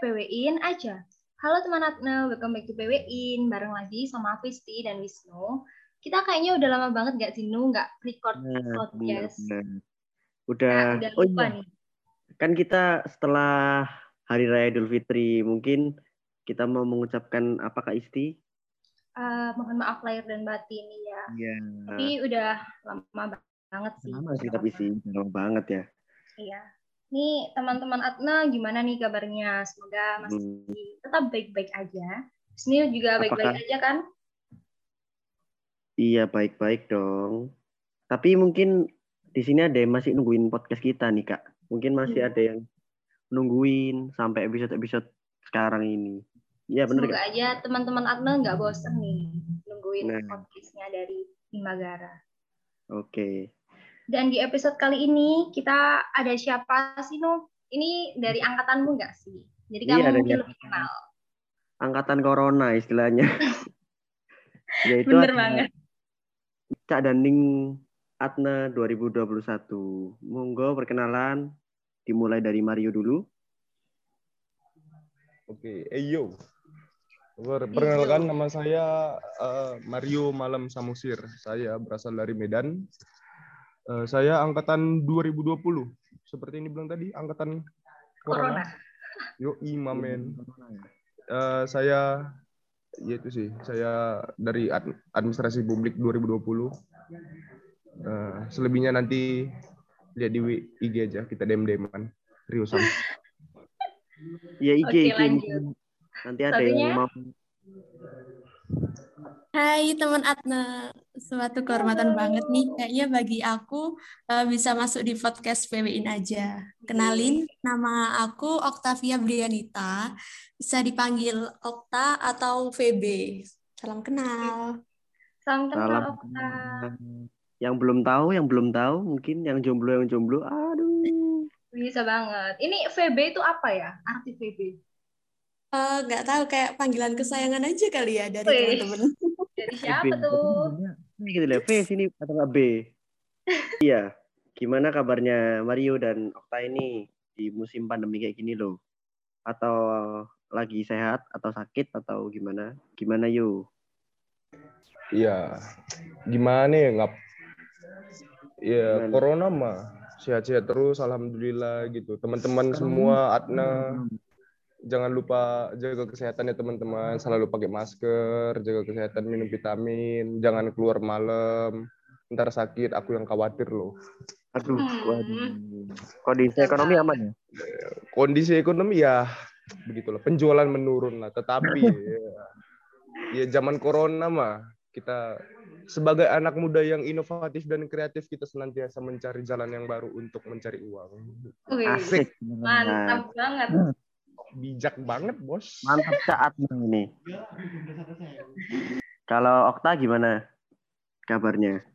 PWIN aja. Halo teman Atna, welcome back to PWIN. Bareng lagi sama aku Isti dan Wisnu. Kita kayaknya udah lama banget gak sih, Nu? Gak record Nah, podcast. benar, benar. Nah, Udah, udah oh lupa iya, nih. kan kita setelah Hari Raya Idul Fitri, mungkin kita mau mengucapkan apa Kak Isti? Eh, mohon maaf lahir dan batin ya. Iya. Tapi udah lama banget sih. Lama sih tapi sih, lama banget ya. Iya. Nih teman-teman Atna gimana nih kabarnya? Semoga masih Hmm, tetap baik-baik aja. Wisnu juga baik-baik Apakah- aja kan? Iya, baik-baik dong. Tapi mungkin di sini ada yang masih nungguin podcast kita nih Kak. Mungkin masih Hmm. ada yang nungguin sampai episode-episode sekarang ini. Iya bener Semoga Kak? aja teman-teman Atna nggak bosen nih nungguin Nah. podcastnya dari Himagara. Oke. Dan di episode kali ini kita ada siapa sih Nu? Ini dari angkatanmu nggak sih? Jadi Iya, kamu dari mungkin angkatan. lebih kenal. Angkatan Corona istilahnya. Yaitu Bener banget. Cak Daning Atna 2021. Monggo perkenalan dimulai dari Mario dulu. Oke, eh yo. Per- Perkenalkan nama saya eh, Mario Malam Samusir. Saya berasal dari Medan. Eh, saya angkatan 2020. Seperti ini bilang tadi, angkatan Corona. Corona. Yo, imamen. Eh, saya ya itu sih, saya dari ad- administrasi publik 2020. Eh, selebihnya nanti lihat di IG aja, kita dem-deman. Riusan. Ya IG, Oke, IG. lanjut. Nanti ada Satunya? yang mau Hai teman Atna, suatu kehormatan banget nih. Kayaknya bagi aku eh, bisa masuk di podcast PWIN aja. Kenalin, nama aku Oktavia Brianita. Bisa dipanggil Okta atau VB. Salam kenal. Salam kenal salam. Okta. Yang belum tahu, yang belum tahu, mungkin yang jomblo yang jomblo. Aduh. Bisa banget. Ini VB itu apa ya? Arti VB. Eh, Nggak tahu kayak panggilan kesayangan aja kali ya dari teman-teman. Dari B. siapa tuh? Ini gitu lah, V sini atau nggak B? Iya. Gimana kabarnya Mario dan Okta ini di musim pandemi kayak gini loh? Atau lagi sehat atau sakit atau gimana? Gimana yuk? Iya, gimana ya ngap? Ya Gimana? corona mah sehat-sehat terus, alhamdulillah gitu. Teman-teman semua, Atna, jangan lupa jaga kesehatan ya teman-teman. Selalu pakai masker, jaga kesehatan, minum vitamin, jangan keluar malam. Ntar sakit, aku yang khawatir loh. Aduh, Hmm. waduh. Kondisi ekonomi aman ya? Kondisi ekonomi ya begitulah, penjualan menurun lah. Tetapi ya, ya zaman corona mah kita sebagai anak muda yang inovatif dan kreatif kita senantiasa mencari jalan yang baru untuk mencari uang. Wih, Asik. Mantap banget. Bijak banget, Bos. Mantap saat ini. Kalau Okta gimana kabarnya?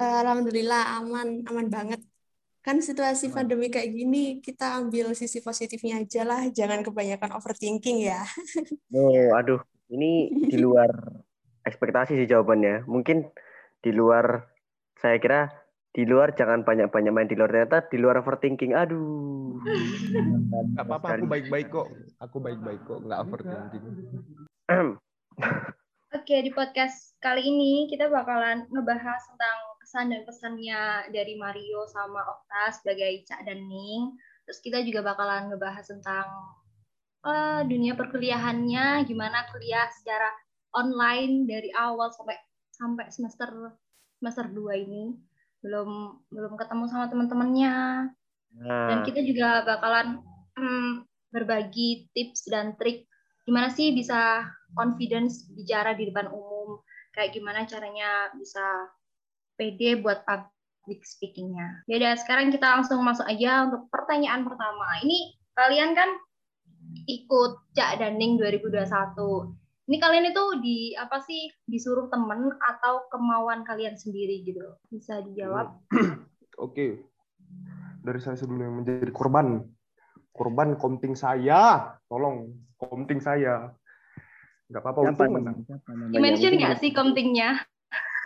Eh, Alhamdulillah aman, aman banget. Kan situasi pandemi kayak gini, kita ambil sisi positifnya aja lah. Jangan kebanyakan overthinking ya. Oh, aduh, ini di luar ekspektasi sih jawabannya. Mungkin di luar, saya kira di luar jangan banyak-banyak main di luar. Ternyata di luar overthinking. Aduh. Gak apa-apa, aku baik-baik kok. Aku baik-baik kok, nggak overthinking. Oke, di podcast kali ini kita bakalan ngebahas tentang kesan dan pesannya dari Mario sama Okta sebagai Cak dan Ning. Terus kita juga bakalan ngebahas tentang eh, dunia perkuliahannya, gimana kuliah secara online dari awal sampai sampai semester semester 2 ini belum belum ketemu sama teman-temannya. Dan Nah, kita juga bakalan hmm, berbagi tips dan trik gimana sih bisa confidence bicara di depan umum, kayak gimana caranya bisa pede buat public speaking-nya. Ya udah, sekarang kita langsung masuk aja untuk pertanyaan pertama. Ini kalian kan ikut Cak Daning 2021. Ini kalian itu di apa sih disuruh temen atau kemauan kalian sendiri gitu? Bisa dijawab? Oke. Dari saya dulu yang menjadi korban. Korban komting saya. Tolong, komting saya. Nggak apa-apa, siapa untung namanya? menang. Siapa namanya? Di-mention Mungkin nggak sih komtingnya?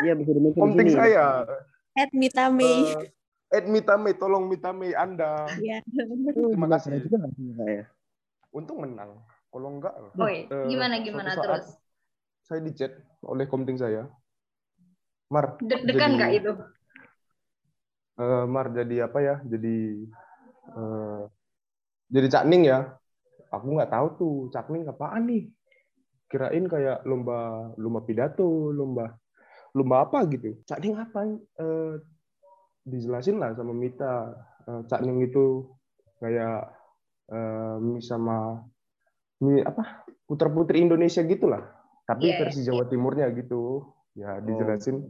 Iya, bisa di-mention di Komting sini. saya. At Mita Mei. Eh, Ed Mitame, tolong Mitame Anda. Ya. Itu Terima juga kasih. ya? untung menang. Kalau enggak, Oh, iya. eh, gimana gimana saat terus? Saya dicat oleh komting saya. Mar, Deg-degan nggak itu? eh, Mar jadi apa ya? Jadi eh, jadi cakning ya. Aku nggak tahu tuh cakning apaan nih. Kirain kayak lomba lomba pidato, lomba lomba apa gitu. Cakning apa? Eh, dijelasin lah sama Mita. Eh, cakning itu kayak mie sama apa? Putra-putri Indonesia gitulah. Tapi Iya, versi Jawa Timurnya gitu. Ya Oh. dijelasin.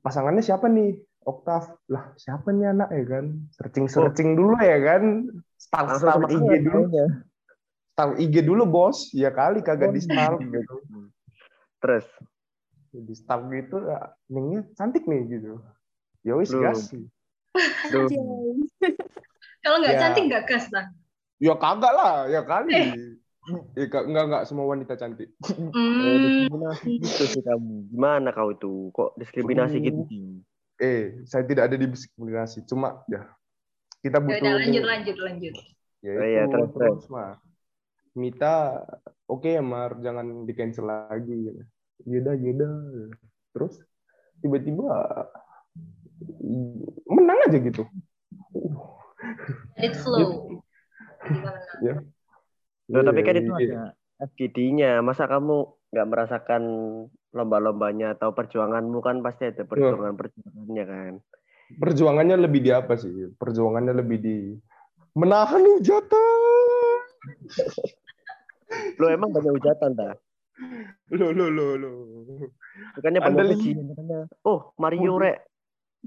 Pasangannya siapa nih? Oktav lah siapa nih anak ya kan searching searching dulu ya kan start seperti IG dulu start IG dulu bos ya kali kagak di start gitu Terus, di start gitu ya nengnya cantik nih gitu ya wis gas Kalau nggak Ya. cantik nggak gas lah. ya kagak lah ya kali ya, ka- enggak enggak semua wanita cantik eh, Hmm, diskriminasi gitu sih kamu. Gimana kau itu? Kok diskriminasi Hmm. gitu eh saya tidak ada di diskriminasi cuma ya kita ya butuh udah lanjut lanjut lanjut. ya Oh iya, terus, terus mah Mita oke ya Mar jangan di cancel lagi yaudah yaudah terus tiba-tiba menang aja gitu Let it flow. Tiba-tiba menang. ya Loh, tapi kan itu iya. ada FGD-nya. Masa kamu nggak merasakan lomba-lombanya atau perjuanganmu kan pasti ada perjuangan-perjuangannya kan. perjuangannya lebih di apa sih perjuangannya lebih di menahan hujatan Lo emang banyak hujatan dah. lo lo lo lo Bukannya katanya. Oh, Mario rek.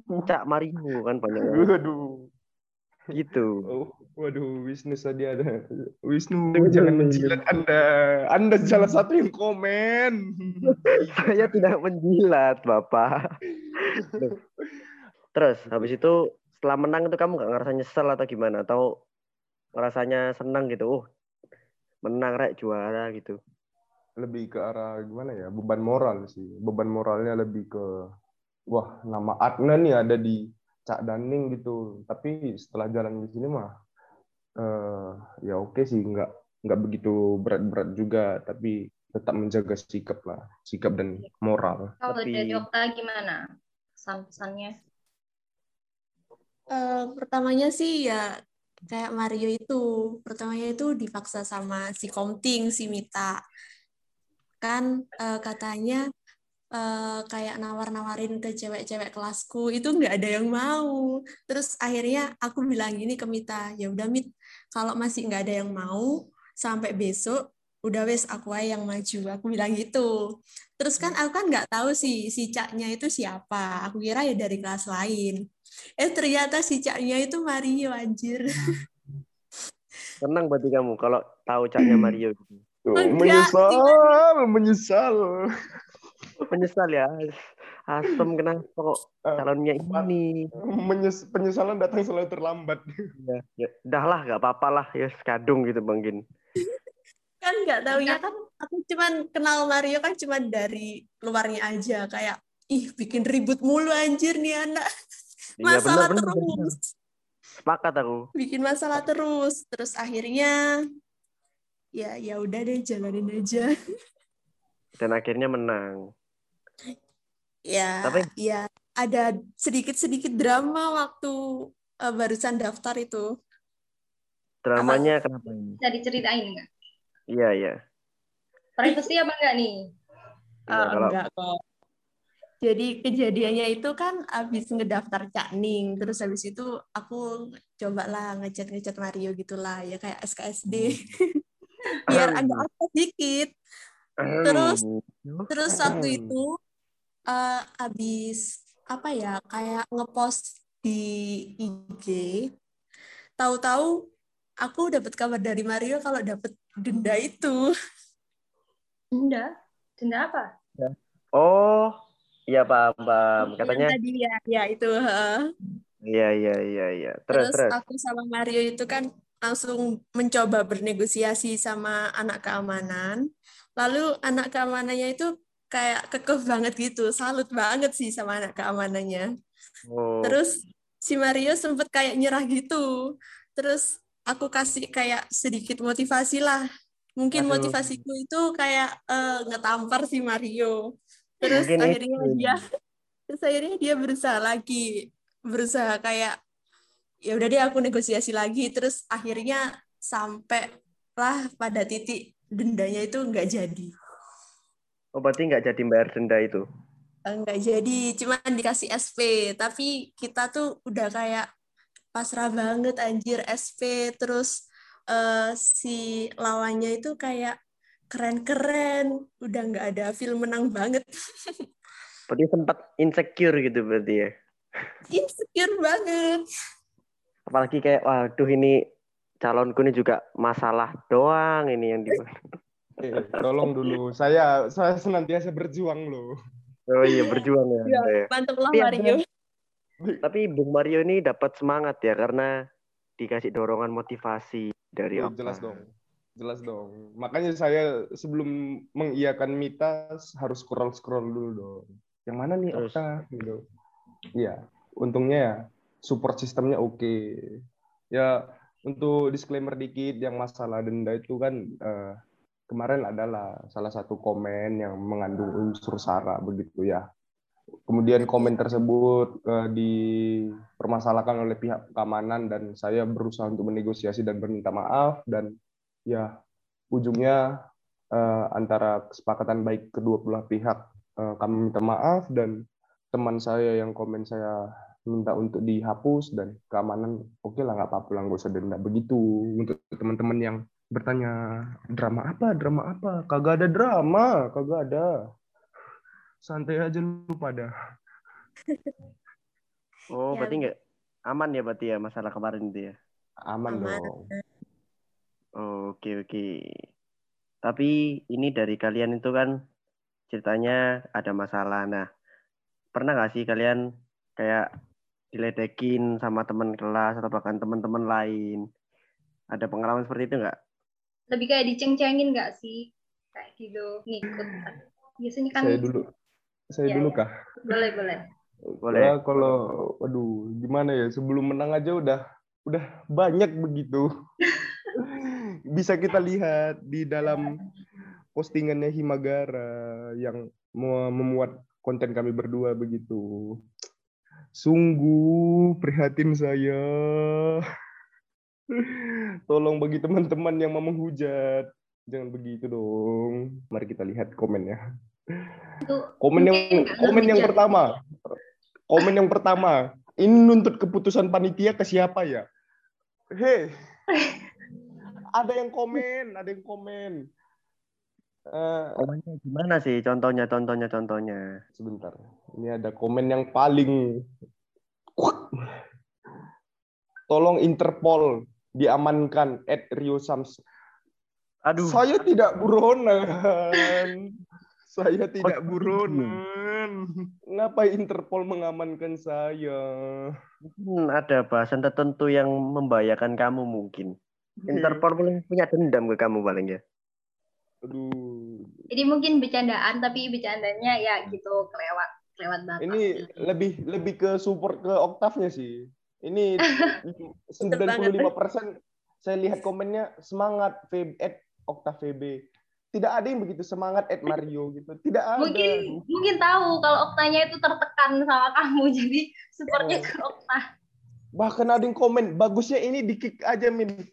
Cak Mario kan banyak waduh gitu. Oh, waduh, Wisnu tadi ada. Wisnu, jangan menjilat Anda. Anda salah satu yang komen. Saya tidak menjilat, Bapak. Terus habis itu setelah menang itu kamu nggak ngerasa nyesel atau gimana? Atau rasanya senang gitu? Oh, menang rek juara gitu. Lebih ke arah gimana ya? Beban moral sih. Beban moralnya lebih ke wah, nama Adna nih ada di Cak Daning gitu. Tapi setelah jalan di sini mah eh ya oke sih, nggak nggak begitu berat-berat juga, tapi tetap menjaga sikap lah, sikap dan moral. Kalau Tapi- dari Okta gimana? Pesan-pesannya? Eh, pertamanya sih ya kayak Mario itu. Pertamanya itu dipaksa sama si Komting, si Mita. Kan eh, katanya eh, kayak nawar-nawarin ke cewek-cewek kelasku itu nggak ada yang mau. Terus akhirnya aku bilang gini ke Mita, ya udah Mit, kalau masih nggak ada yang mau sampai besok udah wes aku aja yang maju. Aku bilang gitu. Terus kan aku kan nggak tahu sih si caknya itu siapa. Aku kira ya dari kelas lain. Eh ternyata si caknya itu Mario anjir. Senang berarti kamu kalau tahu caknya Mario. Tuh, menyesal, menyesal. Menyesal ya. Asem kenapa kok calonnya ini? Menyes penyesalan datang selalu terlambat. Ya, ya, udah lah, nggak apa-apa lah, ya sekadung gitu Bang Gin. Kan nggak tahu ya kan aku cuman kenal Mario kan cuman dari luarnya aja kayak ih bikin ribut mulu anjir nih anak. Iya Masalah benar benar. terus. Sepakat aku. Bikin masalah terus. Terus akhirnya ya ya udah deh jalanin aja. Dan akhirnya menang. Ya, Tapi- ya ada sedikit-sedikit drama waktu eh, barusan daftar itu. Dramanya kenapa ini? Bisa diceritain nggak? Iya iya. Privacy apa enggak nih? Kalau- enggak kok. Jadi kejadiannya itu kan habis ngedaftar Cakning, terus habis itu aku cobalah ngechat-ngechat Mario gitulah, ya kayak SKSD. Biar agak apa dikit. Terus terus waktu itu eh habis apa ya kayak ngepost di IG tahu-tahu aku dapat kabar dari Mario kalau dapat denda itu Denda? Denda apa? Oh, iya paham paham. Katanya tadi ya ya itu heeh. iya iya iya iya. Terus terus, terus. aku sama Mario itu kan langsung mencoba bernegosiasi sama anak keamanan lalu anak keamanannya itu kayak kekeh banget gitu salut banget sih sama anak keamanannya Oh, Terus si Mario sempet kayak nyerah gitu. Terus aku kasih kayak sedikit motivasi lah. Mungkin Aduh. motivasiku itu kayak eh, ngetampar si Mario. Terus Mungkin akhirnya itu. dia terus akhirnya dia berusaha lagi, berusaha kayak ya udah deh aku negosiasi lagi terus akhirnya sampai lah pada titik dendanya itu nggak jadi. Oh, berarti nggak jadi bayar denda itu. Enggak jadi, cuman dikasih SP. Tapi kita tuh udah kayak pasrah banget anjir SP. Terus eh, si lawannya itu kayak keren-keren. Udah nggak ada feel menang banget. Berarti sempat insecure gitu berarti ya. Insecure banget. Apalagi kayak, waduh ini calonku ini juga masalah doang ini yang di. Eh, tolong dulu. Saya saya senantiasa berjuang loh. Oh iya berjuang ya. Ya, Anda ya. mantep lah Mario. Tapi Bung Mario ini dapat semangat ya karena dikasih dorongan motivasi dari Okta. jelas dong. Jelas dong. Makanya saya sebelum mengiyakan Mita harus scroll-scroll dulu dong. Yang mana nih Terus? Okta gitu. Iya, untungnya ya support sistemnya oke. Ya, untuk disclaimer dikit yang masalah denda itu kan eh, kemarin adalah salah satu komen yang mengandung unsur sara begitu ya. Kemudian komen tersebut eh, dipermasalahkan oleh pihak keamanan dan saya berusaha untuk menegosiasi dan berminta maaf dan ya ujungnya eh, antara kesepakatan baik kedua belah pihak eh, kami minta maaf dan teman saya yang komen saya minta untuk dihapus dan keamanan oke lah nggak apa-apa lah nggak usah denda begitu untuk teman-teman yang bertanya drama apa drama apa kagak ada drama kagak ada santai aja lu pada Oh, Ya, berarti nggak aman ya berarti ya masalah kemarin itu ya. aman, Aman. dong Oh, Oke oke. Tapi ini dari kalian itu kan ceritanya ada masalah. Nah, pernah nggak sih kalian kayak diledekin sama teman kelas atau bahkan teman-teman lain? Ada pengalaman seperti itu nggak? Lebih kayak diceng-cengin nggak sih? Kayak gitu, ngikut. Biasanya kan saya dulu saya Ya, dulu ya. kah boleh boleh. Boleh. Ya, kalau aduh gimana ya sebelum menang aja udah udah banyak begitu bisa kita lihat di dalam postingannya Himagara yang mau memuat konten kami berdua begitu sungguh prihatin saya tolong bagi teman-teman yang mau menghujat. Jangan begitu dong. Mari kita lihat komennya komen yang komen yang pertama. Komen yang pertama. Ini nuntut keputusan panitia ke siapa ya? Hei. Ada yang komen ada yang komen. Eh, Komennya gimana sih? Contohnya, contohnya, contohnya. sebentar. Ini ada komen yang paling tolong Interpol diamankan at Rio Sams Aduh. saya tidak buronan saya tidak gitu? buronan ngapain Interpol mengamankan saya Mungkin ada bahasan tertentu yang membahayakan kamu mungkin. Interpol paling punya dendam ke kamu paling ya. Aduh, Jadi mungkin bercandaan tapi bercandanya ya gitu kelewat kelewat batas. ini lebih lebih ke support ke oktavnya sih. Ini 95% saya lihat komennya semangat VB at Oktav VB. Tidak ada yang begitu semangat at Mario gitu. Tidak ada. mungkin mungkin tahu kalau oktanya itu tertekan sama kamu jadi supportnya Oh. ke okta. Bahkan ada yang komen, bagusnya ini di kick aja Min.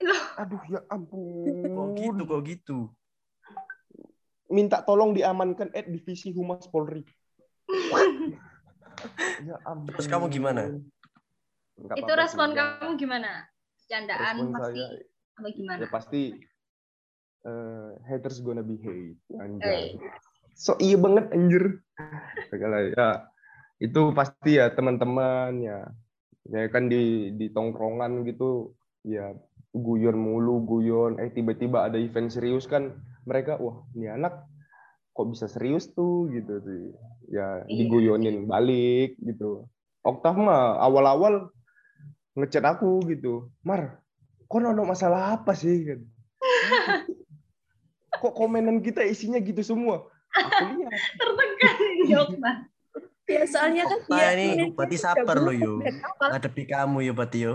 Loh. Aduh ya ampun. Kok gitu, kok gitu. Minta tolong diamankan at divisi Humas Polri. ya ampun. Terus kamu gimana? Nggak Itu respon ya. kamu gimana? Respon pasti saya apa gimana? ya pasti eh, haters gonna be hate Eh. anjay so iya banget anjir Kagak lah, ya itu pasti ya teman-teman ya ya kan di di tongkrongan gitu ya guyon mulu guyon eh tiba-tiba ada event serius kan mereka wah ini anak kok bisa serius tuh gitu sih ya Iya. diguyonin balik gitu Oktav mah awal-awal ngechat aku gitu Mar kok ada masalah apa sih Kan. kok komenan kita isinya gitu semua aku lihat Tertekan ini okta. Ya soalnya kan dia ini ini berarti sabar loh, bukan Yu. dari awal. Ngadepi kamu ya berarti yo.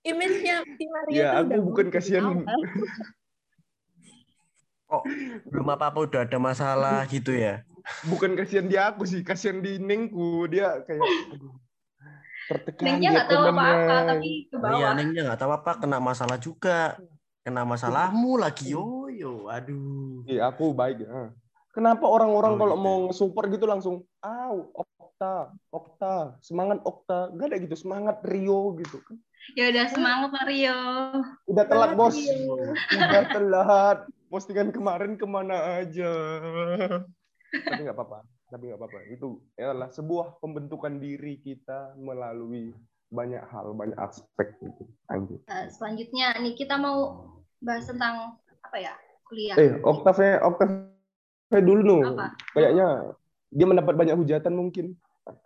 image-nya si Mario Ya, aku bukan kasihan. Kok belum apa-apa udah ada masalah gitu ya? Bukan kasihan di aku sih, kasihan di Nengku. Dia kayak aduh, tertekan Nengnya dia nggak tahu apa-apa tapi ke Iya, bawah. Nengnya nggak tahu apa, kena masalah juga. Kena masalahmu lagi, yo yo, aduh. Iya, aku baik ya. Kenapa orang-orang Oh, kalau gitu. mau nge-support gitu langsung, "Au, Okta, Okta, semangat Okta." Gak ada gitu, semangat Rio gitu. Ya udah semangat Mario. Udah telat, Bos. Rio. Udah telat. Postingan kemarin ke mana aja. Tapi nggak apa-apa. Tapi nggak apa-apa. Itu adalah sebuah pembentukan diri kita melalui banyak hal, banyak aspek gitu. Anjir. Nah, selanjutnya nih kita mau bahas tentang apa ya kuliah. Eh, Oktavnya, Oktavnya dulu. Apa? Kayaknya dia mendapat banyak hujatan mungkin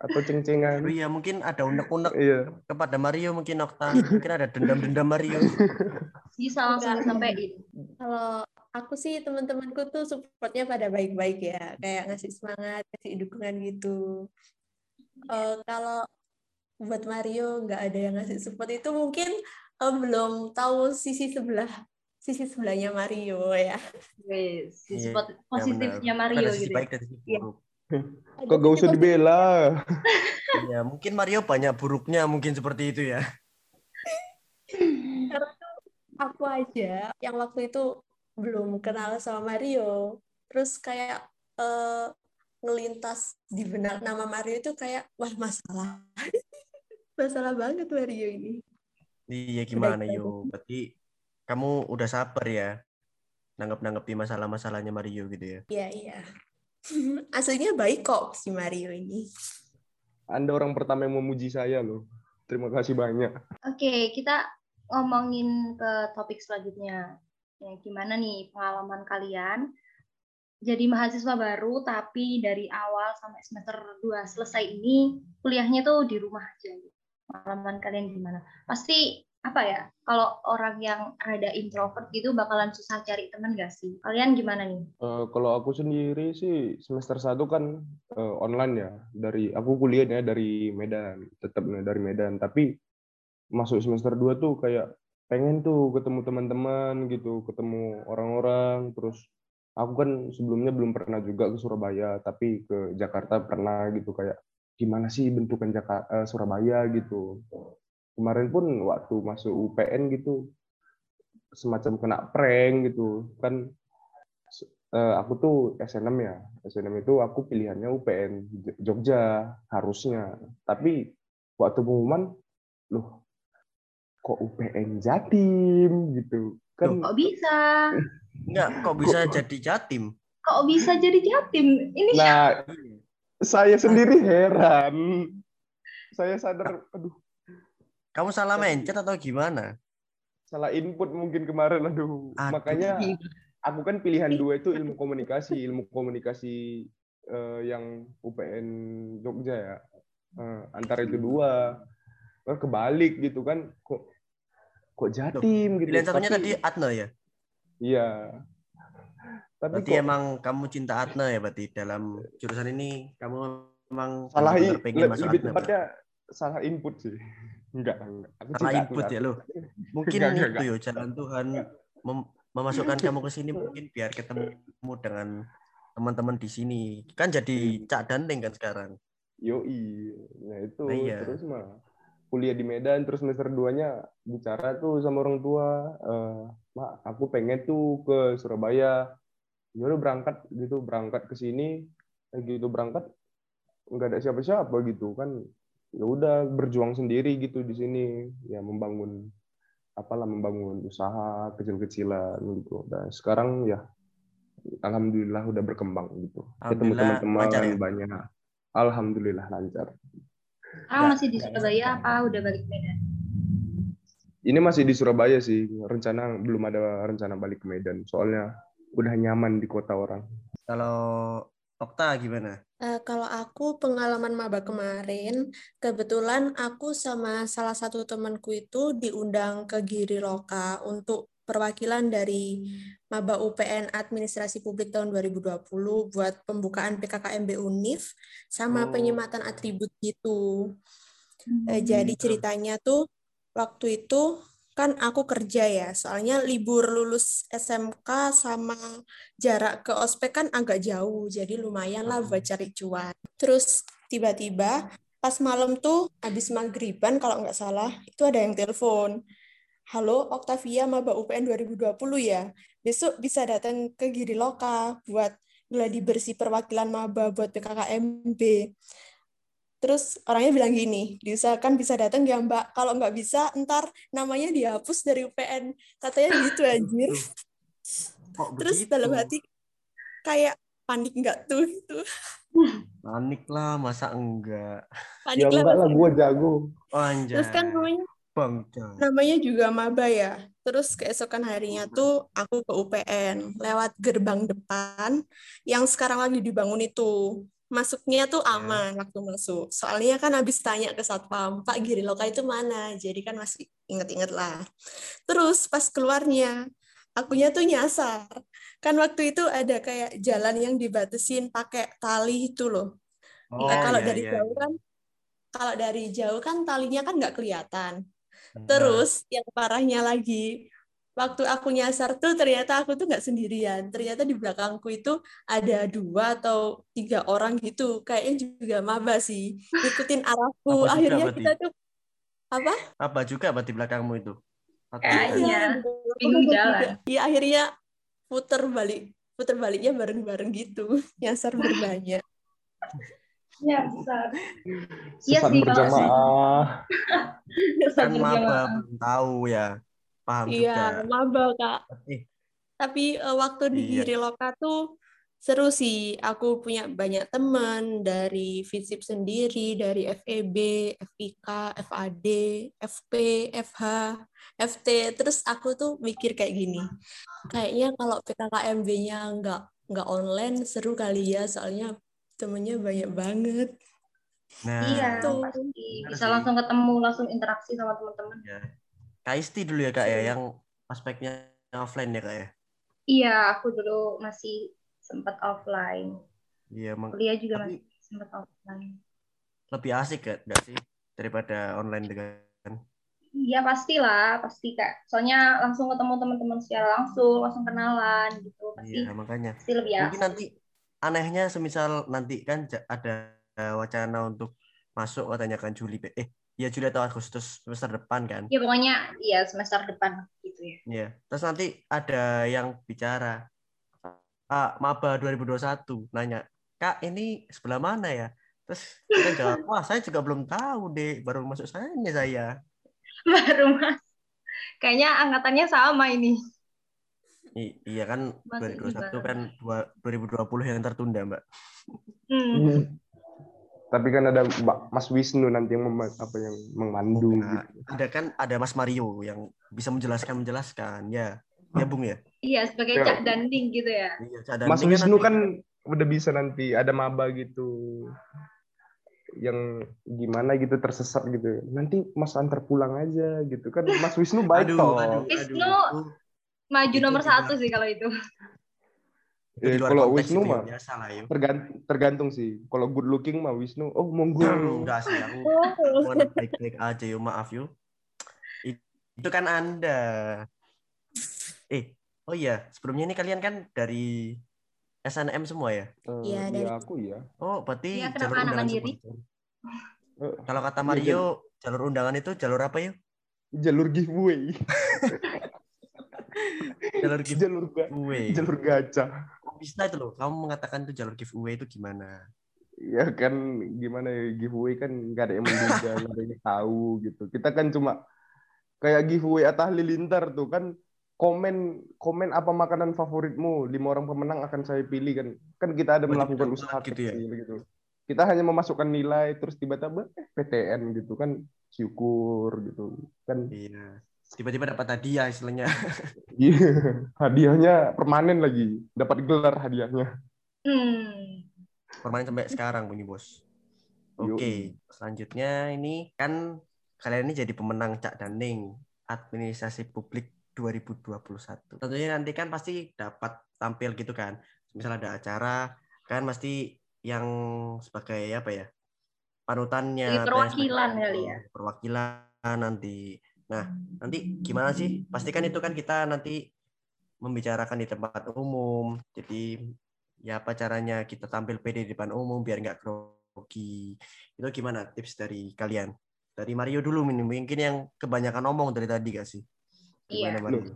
atau ceng-cengan. Oh iya, mungkin ada unek-unek Iya. kepada Mario mungkin Okta. Mungkin ada dendam-dendam Mario. Bisa langsung disampaikan. Kalau aku sih teman-temanku tuh supportnya pada baik-baik ya, kayak ngasih semangat, ngasih dukungan gitu. Eh, kalau buat Mario nggak ada yang ngasih support itu mungkin eh, belum tahu sisi sebelah sisi sebelahnya Mario ya. Wes, Iya, spot Ya, positifnya benar. Mario Ada sisi gitu. baik dan sisi Iya. buruk. Kok gak sisi usah dibela? Ya, mungkin Mario banyak buruknya mungkin seperti itu ya. Karena aku aja yang waktu itu belum kenal sama Mario, terus kayak eh, ngelintas di benak nama Mario itu kayak wah masalah, masalah banget Mario ini. Iya gimana Udah, yo? Berarti kamu udah sabar ya nanggap-nanggapi masalah-masalahnya Mario gitu ya. Iya iya. Aslinya baik kok si Mario ini. Anda orang pertama yang memuji saya loh. Terima kasih banyak. Oke, kita ngomongin ke topik selanjutnya. Ya, gimana nih pengalaman kalian jadi mahasiswa baru tapi dari awal sampai semester 2 selesai ini kuliahnya tuh di rumah aja. Pengalaman kalian gimana? Pasti apa ya? Kalau orang yang rada introvert gitu bakalan susah cari teman gak sih? Kalian gimana nih? Eh, kalau aku sendiri sih semester 1 kan eh, online ya. Dari aku kuliahnya dari Medan, tetap dari Medan. Tapi masuk semester 2 tuh kayak pengen tuh ketemu teman-teman gitu, ketemu orang-orang. Terus aku kan sebelumnya belum pernah juga ke Surabaya, tapi ke Jakarta pernah gitu. Kayak gimana sih bentukan Jakarta Surabaya? gitu. Kemarin pun waktu masuk UPN gitu semacam kena prank gitu. Kan eh, aku tuh SNM ya. SNM itu aku pilihannya UPN Jogja harusnya. Tapi waktu pengumuman loh kok UPN Jatim gitu kan Kok bisa? Enggak, kok bisa jadi Jatim? Kok bisa jadi Jatim? Ini nah saya sendiri heran saya sadar aduh Kamu salah mencet atau gimana? salah input mungkin kemarin aduh Aduh. makanya aku kan pilihan dua itu ilmu komunikasi ilmu komunikasi eh, yang UPN Jogja ya Eh, antara itu dua kebalik gitu kan kok kok jatim gitu Pilihan satunya Tapi- tadi Atna ya? iya tapi Berarti kok emang kamu cinta Atna ya berarti dalam jurusan ini kamu emang salah benar-benar pengen le- masuk lebih Atna. tepatnya salah input sih enggak enggak aku Salah cinta input Atna. ya lo. Mungkin Enggak, enggak, itu yo jalan Tuhan mem- memasukkan kamu ke sini mungkin biar ketemu dengan teman-teman di sini. Kan jadi Hmm. Cak Dandeng kan sekarang. Yoi, nah itu Nah, iya. terus mah kuliah di Medan terus semester 2-nya bicara tuh sama orang tua, eh, mak aku pengen tuh ke Surabaya, ya udah berangkat gitu berangkat ke sini, eh, gitu berangkat nggak ada siapa-siapa gitu kan, ya udah berjuang sendiri gitu di sini, ya membangun apalah membangun usaha kecil-kecilan gitu, dan sekarang ya alhamdulillah udah berkembang gitu, ketemu teman-teman ya? banyak. Alhamdulillah lancar. Sekarang Nggak- masih di Surabaya apa udah balik Medan? Ini masih di Surabaya sih. Rencana belum ada rencana balik ke Medan. Soalnya udah nyaman di kota orang. Kalau Okta gimana? Eh, kalau aku pengalaman maba kemarin, kebetulan aku sama salah satu temanku itu diundang ke Giri Loka untuk perwakilan dari maba UPN Administrasi Publik tahun 2020 buat pembukaan PKKMB UNIF sama Oh. penyematan atribut gitu. Hmm. Eh, jadi ceritanya tuh waktu itu kan aku kerja ya, soalnya libur lulus SMK sama jarak ke ospek kan agak jauh, jadi lumayan lah buat cari cuan. Terus tiba-tiba pas malam tuh habis maghriban kalau nggak salah, itu ada yang telepon. Halo, Octavia Maba UPN 2020 ya. Besok bisa datang ke Giri Loka buat gladi bersih perwakilan Maba buat PKKMB. Terus orangnya bilang gini, diusahakan bisa datang ya mbak, kalau nggak bisa ntar namanya dihapus dari UPN. Katanya gitu anjir. Kok Terus begitu? dalam hati kayak panik nggak tuh gitu. Panik lah, masa enggak? Panik Ya lah. enggak lah, gue jago. Oh, anjay. Terus kan namanya Namanya juga maba ya. Terus keesokan harinya tuh aku ke UPN lewat gerbang depan yang sekarang lagi dibangun itu. Masuknya tuh Ya. aman waktu masuk. Soalnya kan habis tanya ke satpam, Pak Giri Loka itu mana? Jadi kan masih inget-inget lah. Terus pas keluarnya, akunya tuh nyasar. Kan waktu itu ada kayak jalan yang dibatasin pakai tali itu loh. Oh, Nah, kalau iya, dari iya, jauh kan kalau dari jauh kan talinya kan nggak kelihatan. Nah, Terus yang parahnya lagi, waktu aku nyasar tuh ternyata aku tuh nggak sendirian. Ternyata di belakangku itu ada dua atau tiga orang gitu. Kayaknya juga maba sih. Ngikutin arahku. Apa Akhirnya berarti? kita tuh apa? apa juga berarti belakangmu itu? Kayaknya. bukan? bingung jalan. Iya akhirnya puter balik. Puter baliknya bareng-bareng gitu. Nyasar berbanyak. Ya, besar. Iya Sesat sih, berjamaah. kan maba belum tahu ya. Paham Iya, juga. maba kak. Eh, Tapi eh, waktu di Iya. Giri Loka tuh seru sih. Aku punya banyak teman dari FISIP sendiri, dari FEB, FIK, FAD, FP, FH, FT. Terus aku tuh mikir kayak gini. Kayaknya kalau PKKMB-nya nggak nggak online seru kali ya, soalnya temennya banyak banget. Nah, Iya, Tuh. pasti. Bisa langsung ketemu, langsung interaksi sama teman-teman. ya. Kak Isti dulu ya kak ya, Seru. yang aspeknya offline ya kak ya. Iya, aku dulu masih sempat offline. Iya, emang Kuliah juga Tapi- masih sempat offline. lebih asik gak, gak sih daripada online dengan Iya, pastilah, pasti Kak. Soalnya langsung ketemu teman-teman secara langsung, langsung kenalan gitu. Pasti, Iya, makanya. pasti lebih Mungkin asik. nanti anehnya semisal nanti kan ada wacana untuk masuk katanya kan Juli eh ya Juli atau Agustus semester depan kan. Ya pokoknya iya semester depan gitu ya. Iya. Terus nanti ada yang bicara Kak Maba 2021 nanya, "Kak, ini sebelah mana ya?" Terus kita jawab, "Wah, saya juga belum tahu, Dek. Baru masuk sana saya." Baru mas. Kayaknya angkatannya sama ini. I- iya kan Masuk 2021 juga. kan dua- 2020 yang tertunda, Mbak. Hmm. Tapi kan ada Mbak Mas Wisnu nanti yang mem- apa yang memandu Nah, gitu. ada kan ada Mas Mario yang bisa menjelaskan menjelaskan ya. Ya, Bung ya. Iya, sebagai Ya. cak danding gitu ya. Iya, Cak Mas Danding Wisnu nanti- kan udah bisa nanti ada maba gitu yang gimana gitu tersesat gitu. Nanti Mas antar pulang aja gitu kan. Mas Wisnu baik Aduh, toh. aduh, Wisnu. Maju Itu nomor di satu luar- sih kalau itu. Itu Eh, luar kalau Wisnu itu ya, mah biasa lah yuk. tergantung, tergantung sih. Kalau good looking mah Wisnu, oh monggo. Enggak sih aku Oh, baik-baik aja yuk maaf yuk. Itu kan Anda. Eh, oh iya, sebelumnya ini kalian kan dari SNM semua ya? Eh, Iya, dari- iya aku ya. Oh, berarti Iya, kenapa jalur undangan mandiri? Eh, Kalau kata Iya, Mario, jalur undangan itu jalur apa yuk? jalur giveaway, Jalur jalur ga- giveaway. jalur gacha. Bisa itu loh? Kamu mengatakan itu jalur giveaway itu gimana? Ya kan gimana ya giveaway kan nggak ada yang menduga, nggak ada yang tahu gitu. Kita kan cuma kayak giveaway Atta Halilintar tuh kan komen komen apa makanan favoritmu lima orang pemenang akan saya pilih kan kan kita ada melakukan usaha gitu ya? gitu kita hanya memasukkan nilai terus tiba-tiba eh, PTN gitu kan syukur gitu kan Iya. Tiba-tiba dapat hadiah istilahnya. Iya, hadiahnya permanen lagi dapat gelar hadiahnya Hmm. Permanen sampai sekarang bunyi bos. Oke, Yoi. selanjutnya ini kan kalian ini jadi pemenang Cak Daning Administrasi Publik 2021. Tentunya nanti kan pasti dapat tampil gitu kan. Misal ada acara, kan pasti yang sebagai apa ya? panutannya Jadi perwakilan kali ya? Perwakilan nanti Nah, nanti gimana sih? Pastikan itu kan kita nanti membicarakan di tempat umum. Jadi ya apa caranya kita tampil pede di depan umum biar nggak grogi. Itu gimana tips dari kalian? Dari Mario dulu mungkin yang kebanyakan ngomong dari tadi gak sih? Iya. Gimana Mario?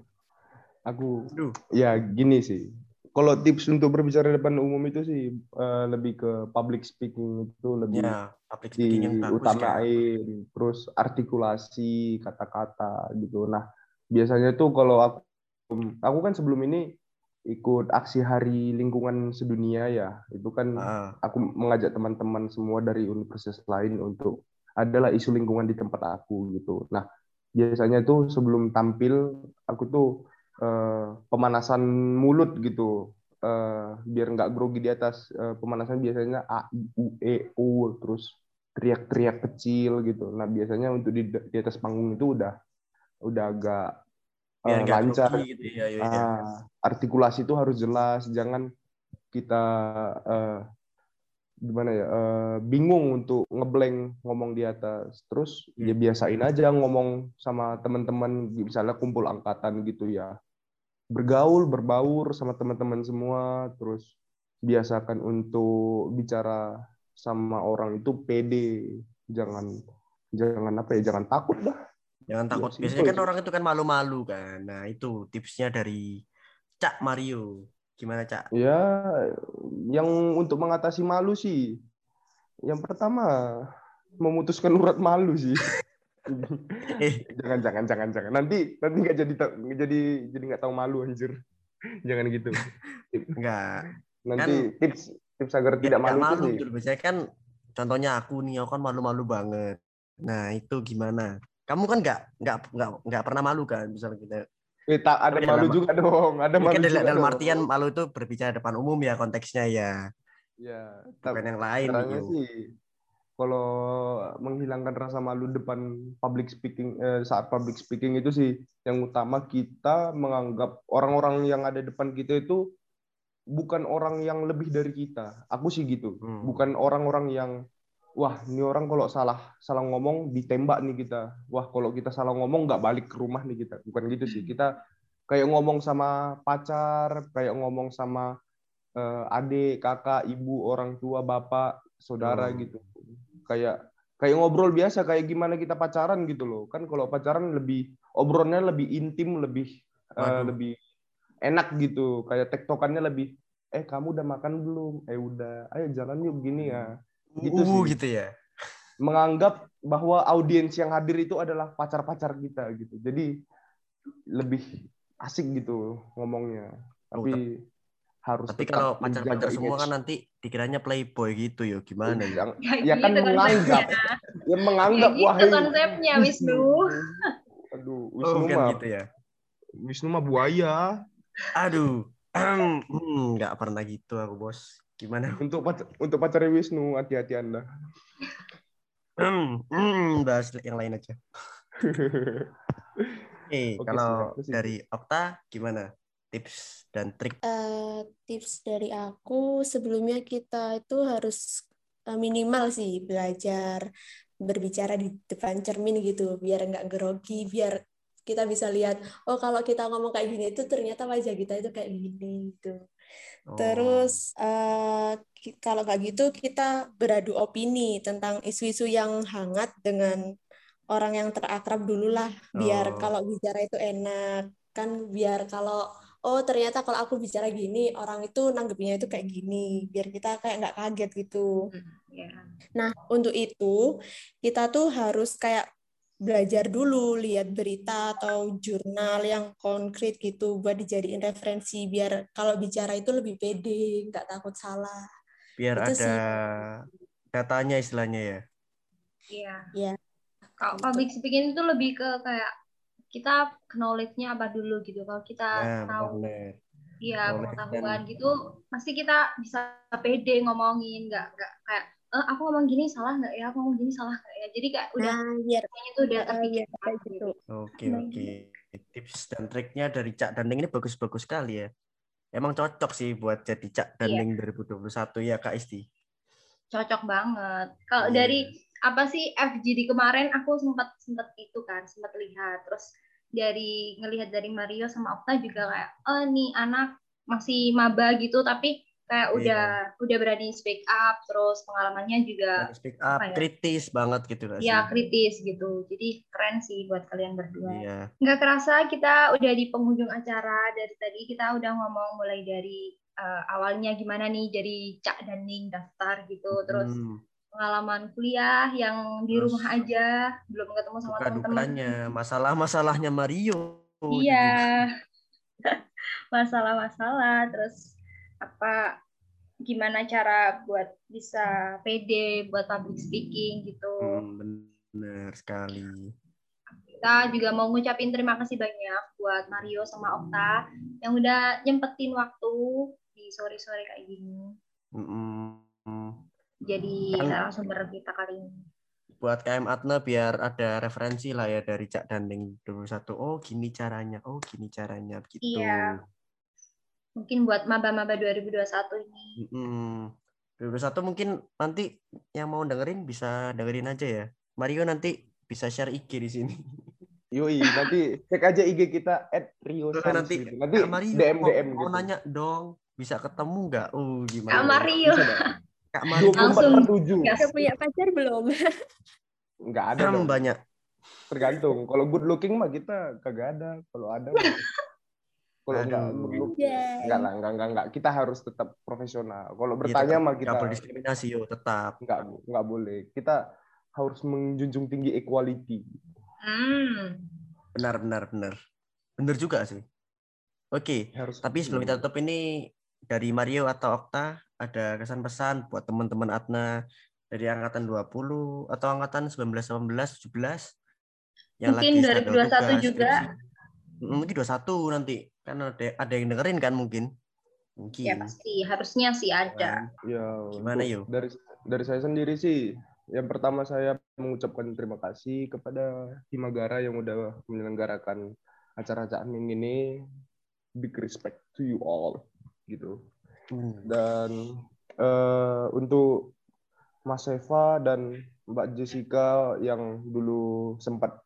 Aku Aduh. ya gini sih. Kalau tips untuk berbicara di depan umum itu sih eh, lebih ke public speaking itu lebih Ya, public speaking yang bagus kan. diutamain terus artikulasi kata-kata gitu. Nah biasanya tuh kalau aku aku kan sebelum ini ikut aksi hari lingkungan sedunia ya. Itu kan Ah, aku mengajak teman-teman semua dari universitas lain untuk adalah isu lingkungan di tempat aku gitu. Nah biasanya tuh sebelum tampil aku tuh eh, pemanasan mulut gitu Eh, biar nggak grogi di atas Eh, pemanasan biasanya a i u e u terus teriak-teriak kecil gitu nah biasanya untuk di, di atas panggung itu udah udah agak biar nggak lancar gitu ya. ya, ya. Ah, artikulasi itu harus jelas jangan kita eh, gimana ya eh, bingung untuk ngeblank ngomong di atas terus ya Hmm. biasain aja ngomong sama teman-teman misalnya kumpul angkatan gitu ya bergaul berbaur sama teman-teman semua terus biasakan untuk bicara sama orang itu pede jangan jangan apa ya jangan takut dah Jangan Ya, takut. simple Biasanya kan orang itu kan malu-malu kan. Nah, itu tipsnya dari Cak Mario. Gimana, Cak? Ya, yang untuk mengatasi malu sih, yang pertama memutuskan urat malu sih. Jangan, jangan, jangan, jangan. Nanti, nanti nggak jadi, nggak jadi, jadi nggak tahu malu anjir. Jangan gitu. enggak. Nanti tips, tips agar tidak malu, nggak itu malu gitu. Biasanya kan contohnya aku nih, aku kan malu-malu banget. Nah, itu gimana? Kamu kan nggak nggak nggak nggak pernah malu kan misalnya kita. Eh, tak ada malu dalam- juga dong, ada malu kan dalam, juga dalam dong. artian malu itu berbicara depan umum ya konteksnya ya, Ya, bukan yang lain gitu. sih kalau menghilangkan rasa malu depan public speaking eh, saat public speaking itu sih yang utama kita menganggap orang-orang yang ada depan kita itu bukan orang yang lebih dari kita. Aku sih gitu. Hmm. Bukan orang-orang yang wah, ini orang kalau salah salah ngomong ditembak nih kita. Wah, kalau kita salah ngomong nggak balik ke rumah nih kita. Bukan gitu sih. Kita kayak ngomong sama pacar, kayak ngomong sama eh, adik, kakak, ibu, orang tua, bapak, saudara Hmm. gitu. Kayak kayak ngobrol biasa kayak gimana kita pacaran gitu loh. Kan kalau pacaran lebih obrolannya lebih intim, lebih Waduh. lebih enak gitu. Kayak tektokannya lebih eh kamu udah makan belum? Eh udah. Ayo jalan yuk gini ya. Gitu uh, sih. gitu ya. Menganggap bahwa audiens yang hadir itu adalah pacar-pacar kita gitu. Jadi lebih asik gitu ngomongnya. Oh, Tapi harus Tapi kalau pacar-pacar semua image. kan nanti dikiranya playboy gitu ya, gimana ya? Ya, ya kan gitu menganggap konsepnya. ya menganggap Kayak gitu wahai konsepnya, Wisnu. aduh Oh, Wisnu kan mah gitu ya. Wisnu mah buaya Aduh, hmm, nggak pernah gitu aku bos. Gimana? untuk pacar untuk pacarnya Wisnu hati-hati anda Hmm, bahas yang lain aja. Oke, Oke, kalau dari Okta gimana? Tips dan trik. Eh, tips dari aku sebelumnya kita itu harus eh, minimal sih belajar berbicara di depan cermin gitu biar nggak grogi biar kita bisa lihat oh kalau kita ngomong kayak gini itu ternyata wajah kita itu kayak gini gitu Oh, terus ki- kalau kayak gitu kita beradu opini tentang isu-isu yang hangat dengan orang yang terakrab dulu lah biar Oh. kalau bicara itu enak kan biar kalau oh ternyata kalau aku bicara gini orang itu nanggepinnya itu kayak gini biar kita kayak nggak kaget gitu Ya. nah untuk itu kita tuh harus kayak belajar dulu lihat berita atau jurnal yang konkret gitu buat dijadiin referensi biar kalau bicara itu lebih pede nggak takut salah biar itu ada sih. datanya istilahnya ya. Iya. Iya. Kalau public speaking itu lebih ke kayak kita knowledge-nya apa dulu gitu. Kalau kita Nah, tahu ya Knowledge pengetahuan gitu, pasti kita bisa pede ngomongin, nggak nggak kayak eh, aku ngomong gini salah nggak ya? Aku ngomong gini salah nggak ya? Jadi kayak udah nah biar udah terpikir biar kayak gitu Oke, oke. Tips dan triknya dari Cak Danding ini bagus-bagus sekali ya. Emang cocok sih buat jadi Cak Danding 2021 ya Kak Isti. cocok banget. Kalau Iya. dari apa sih FGD kemarin? Aku sempat sempat itu kan sempat lihat. Terus dari ngelihat dari Mario sama Okta juga kayak oh nih anak masih maba gitu. Tapi kayak Iya. udah udah berani speak up. Terus pengalamannya juga Speak up, ya? kritis banget gitu nggak ya kritis gitu. Jadi keren sih buat kalian berdua. Iya. nggak kerasa kita udah di penghujung acara dari tadi. Kita udah ngomong mulai dari eh, awalnya gimana nih jadi Cak dan Ning daftar gitu. Terus Hmm, pengalaman kuliah yang di Terus rumah aja belum ketemu sama teman-teman dukanya, masalah-masalahnya Mario. gitu iya masalah-masalah terus apa gimana cara buat bisa pede buat public speaking gitu Hmm, benar sekali. kita juga mau ngucapin terima kasih banyak buat Mario sama Okta yang udah nyempetin waktu di sore-sore kayak gini Mm-mm. Jadi Kan- narasumber kita kali ini Buat KM Atna biar ada referensi lah ya dari Cak Danding 21. Oh gini caranya, oh gini caranya gitu. Iya. mungkin buat maba-maba 2021 ini Mm-mm. 21 mungkin nanti yang mau dengerin bisa dengerin aja ya. Mario nanti bisa share IG di sini. Yoi, nanti cek aja IG kita at Rio Sans nanti gitu. Nanti Mario DM mau, DM mau gitu. nanya dong, bisa ketemu nggak? Oh gimana? Kak Mario Bisa. Kak Mario 24 Langsung per 7. gas. Udah punya pacar belum? Enggak ada dong. banyak. Tergantung. Kalau good looking mah kita kagak ada. Kalau ada mah. Kalau enggak good looking. Enggak lah, enggak, enggak, enggak. Kita harus tetap profesional. Kalau Iya, bertanya tetap mah kita double diskriminasi yo tetap. enggak enggak boleh. Kita harus menjunjung tinggi equality. hmm. Benar benar benar. Benar juga sih. Oke, Harus tapi sebelum kita tutup ini dari Mario atau Okta ada kesan pesan buat teman-teman Atna dari angkatan 20 atau angkatan 19 18 17 yang Mungkin lagi 2021 tugas, juga. skripsi. Mm, Mungkin 21 nanti kan ada ada yang dengerin kan mungkin. Mungkin. ya pasti harusnya sih ada Ya, Gimana, Yo? Dari dari saya sendiri sih, yang pertama saya mengucapkan terima kasih kepada Himagara yang udah menyelenggarakan acara Cakning ini. Big respect to you all, gitu. Hmm. Dan eh, untuk Mas Eva dan Mbak Jessica yang dulu sempat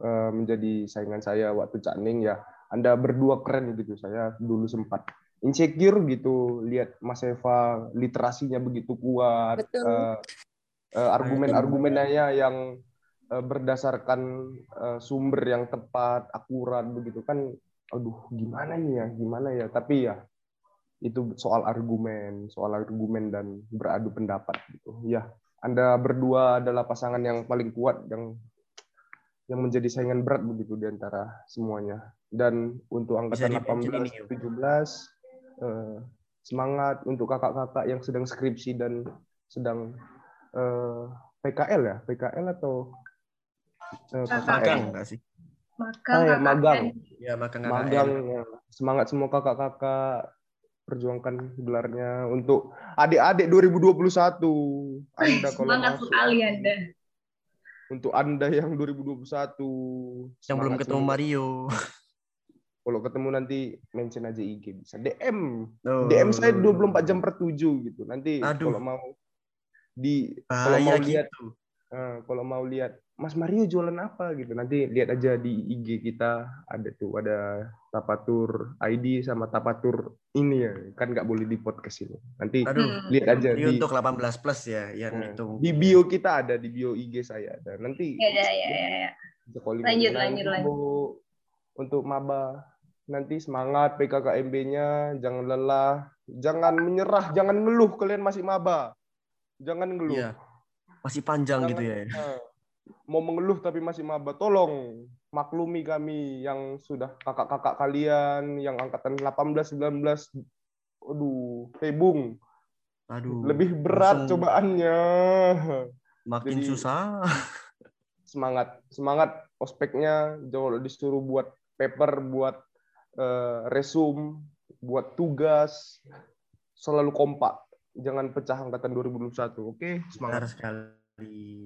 eh, menjadi saingan saya waktu Cakning ya, Anda berdua keren gitu. Saya dulu sempat insecure gitu lihat Mas Eva literasinya begitu kuat, Betul. eh, eh, argumen-argumennya yang eh, berdasarkan eh, sumber yang tepat, akurat begitu kan. Aduh, gimana nih ya, gimana ya? Tapi ya itu soal argumen, soal argumen dan beradu pendapat gitu. Ya, Anda berdua adalah pasangan yang paling kuat yang yang menjadi saingan berat begitu di antara semuanya. Dan untuk angkatan di-mention ini, 18 17 eh, semangat untuk kakak-kakak yang sedang skripsi dan sedang eh, PKL ya, PKL atau eh, KKN? enggak sih? magang Ah, ya, magang. Ya, magang magang ya. semangat semua kakak-kakak perjuangkan gelarnya untuk adik-adik 2021 Anda kalau semangat masuk sekali anda untuk Anda yang 2021 Yang belum semangat ketemu semua. Mario. kalau ketemu nanti mention aja IG bisa DM Oh. DM saya 24 jam per 7 gitu nanti Aduh. kalau mau di kalau mau lihat gitu. eh, kalau mau lihat Mas Mario jualan apa gitu nanti lihat aja di IG kita ada tuh ada Tapatur ID sama Tapatur ini ya kan nggak boleh di podcast ini nanti Aduh. Lihat aja di untuk 18 plus ya, yang eh, itu. di bio kita ada di bio IG saya ada nanti ya ya ya ya, ya. Lanjut, Nah, lanjut, untuk, untuk maba nanti semangat PKKMB-nya jangan lelah jangan menyerah jangan ngeluh kalian masih maba jangan ngeluh Iya. Masih panjang Jangan- gitu ya. Nah, mau mengeluh tapi masih maba tolong maklumi kami yang sudah kakak-kakak kalian yang angkatan 18 19 aduh tebung. Aduh. lebih berat langsung cobaannya. Makin jadi- susah. semangat semangat ospeknya. Jauh disuruh buat paper buat eh, resume buat tugas. Selalu kompak. Jangan pecah angkatan 2021 oke? Benar semangat sekali.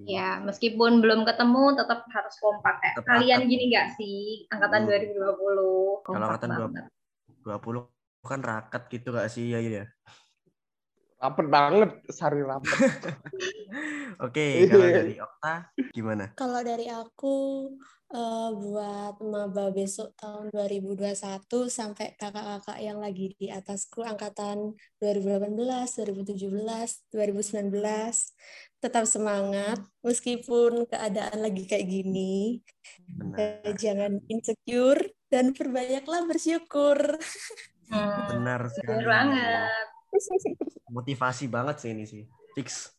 Ya, meskipun belum ketemu tetap harus kompak kayak Tetap kalian akan. gini nggak sih angkatan Hmm. 2020 kompak Kalau angkatan banget. 20 kan rakat gitu gak sih ya ya. Rapet banget, sari rapet. Oke, kalau dari Okta gimana? Kalau dari aku eh, buat maba besok tahun 2021 sampai kakak-kakak yang lagi di atasku angkatan 2018, 2017, 2019 tetap semangat meskipun keadaan lagi kayak gini. Benar. Eh, jangan insecure dan perbanyaklah bersyukur. Hmm, Benar sekali. bener banget. Motivasi banget sih ini sih. Fix.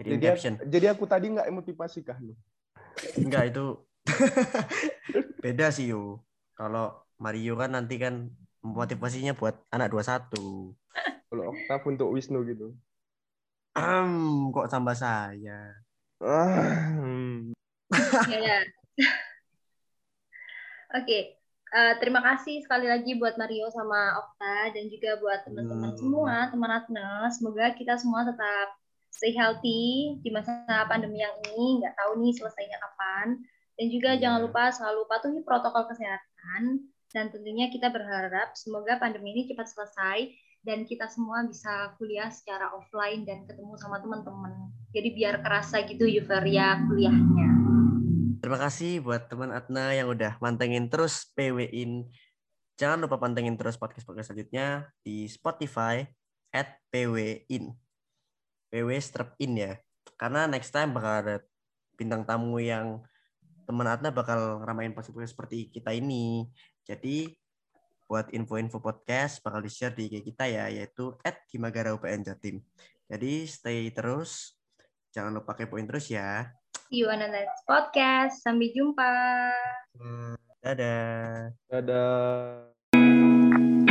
Jadi Jadi, caption. jadi aku tadi nggak emotivasi kah lu? Enggak itu beda sih yo. Kalau Mario kan nanti kan motivasinya buat anak 21. Kalau Oktav untuk Wisnu gitu. Am, kok tambah saya. Ya. Oke, eh, terima kasih sekali lagi buat Mario sama Okta dan juga buat teman-teman Hmm. semua, teman Atna. Semoga kita semua tetap stay healthy di masa pandemi yang ini. Nggak tahu nih selesainya kapan. Dan juga Iya. jangan lupa selalu patuhi protokol kesehatan. Dan tentunya kita berharap semoga pandemi ini cepat selesai dan kita semua bisa kuliah secara offline dan ketemu sama teman-teman. Jadi biar kerasa gitu euforia kuliahnya. Terima kasih buat teman Atna yang udah mantengin terus PW-in. Jangan lupa pantengin terus podcast-podcast selanjutnya di Spotify at PW-in. PW strap in ya. Karena next time bakal ada bintang tamu yang teman Atna bakal ramain podcast seperti kita ini. Jadi buat info-info podcast bakal di-share di IG kita ya, yaitu at Kimagara UPN Jatim. Jadi stay terus. Jangan lupa kepoin terus ya. See you on the next podcast. Sampai jumpa. Dadah. Dadah.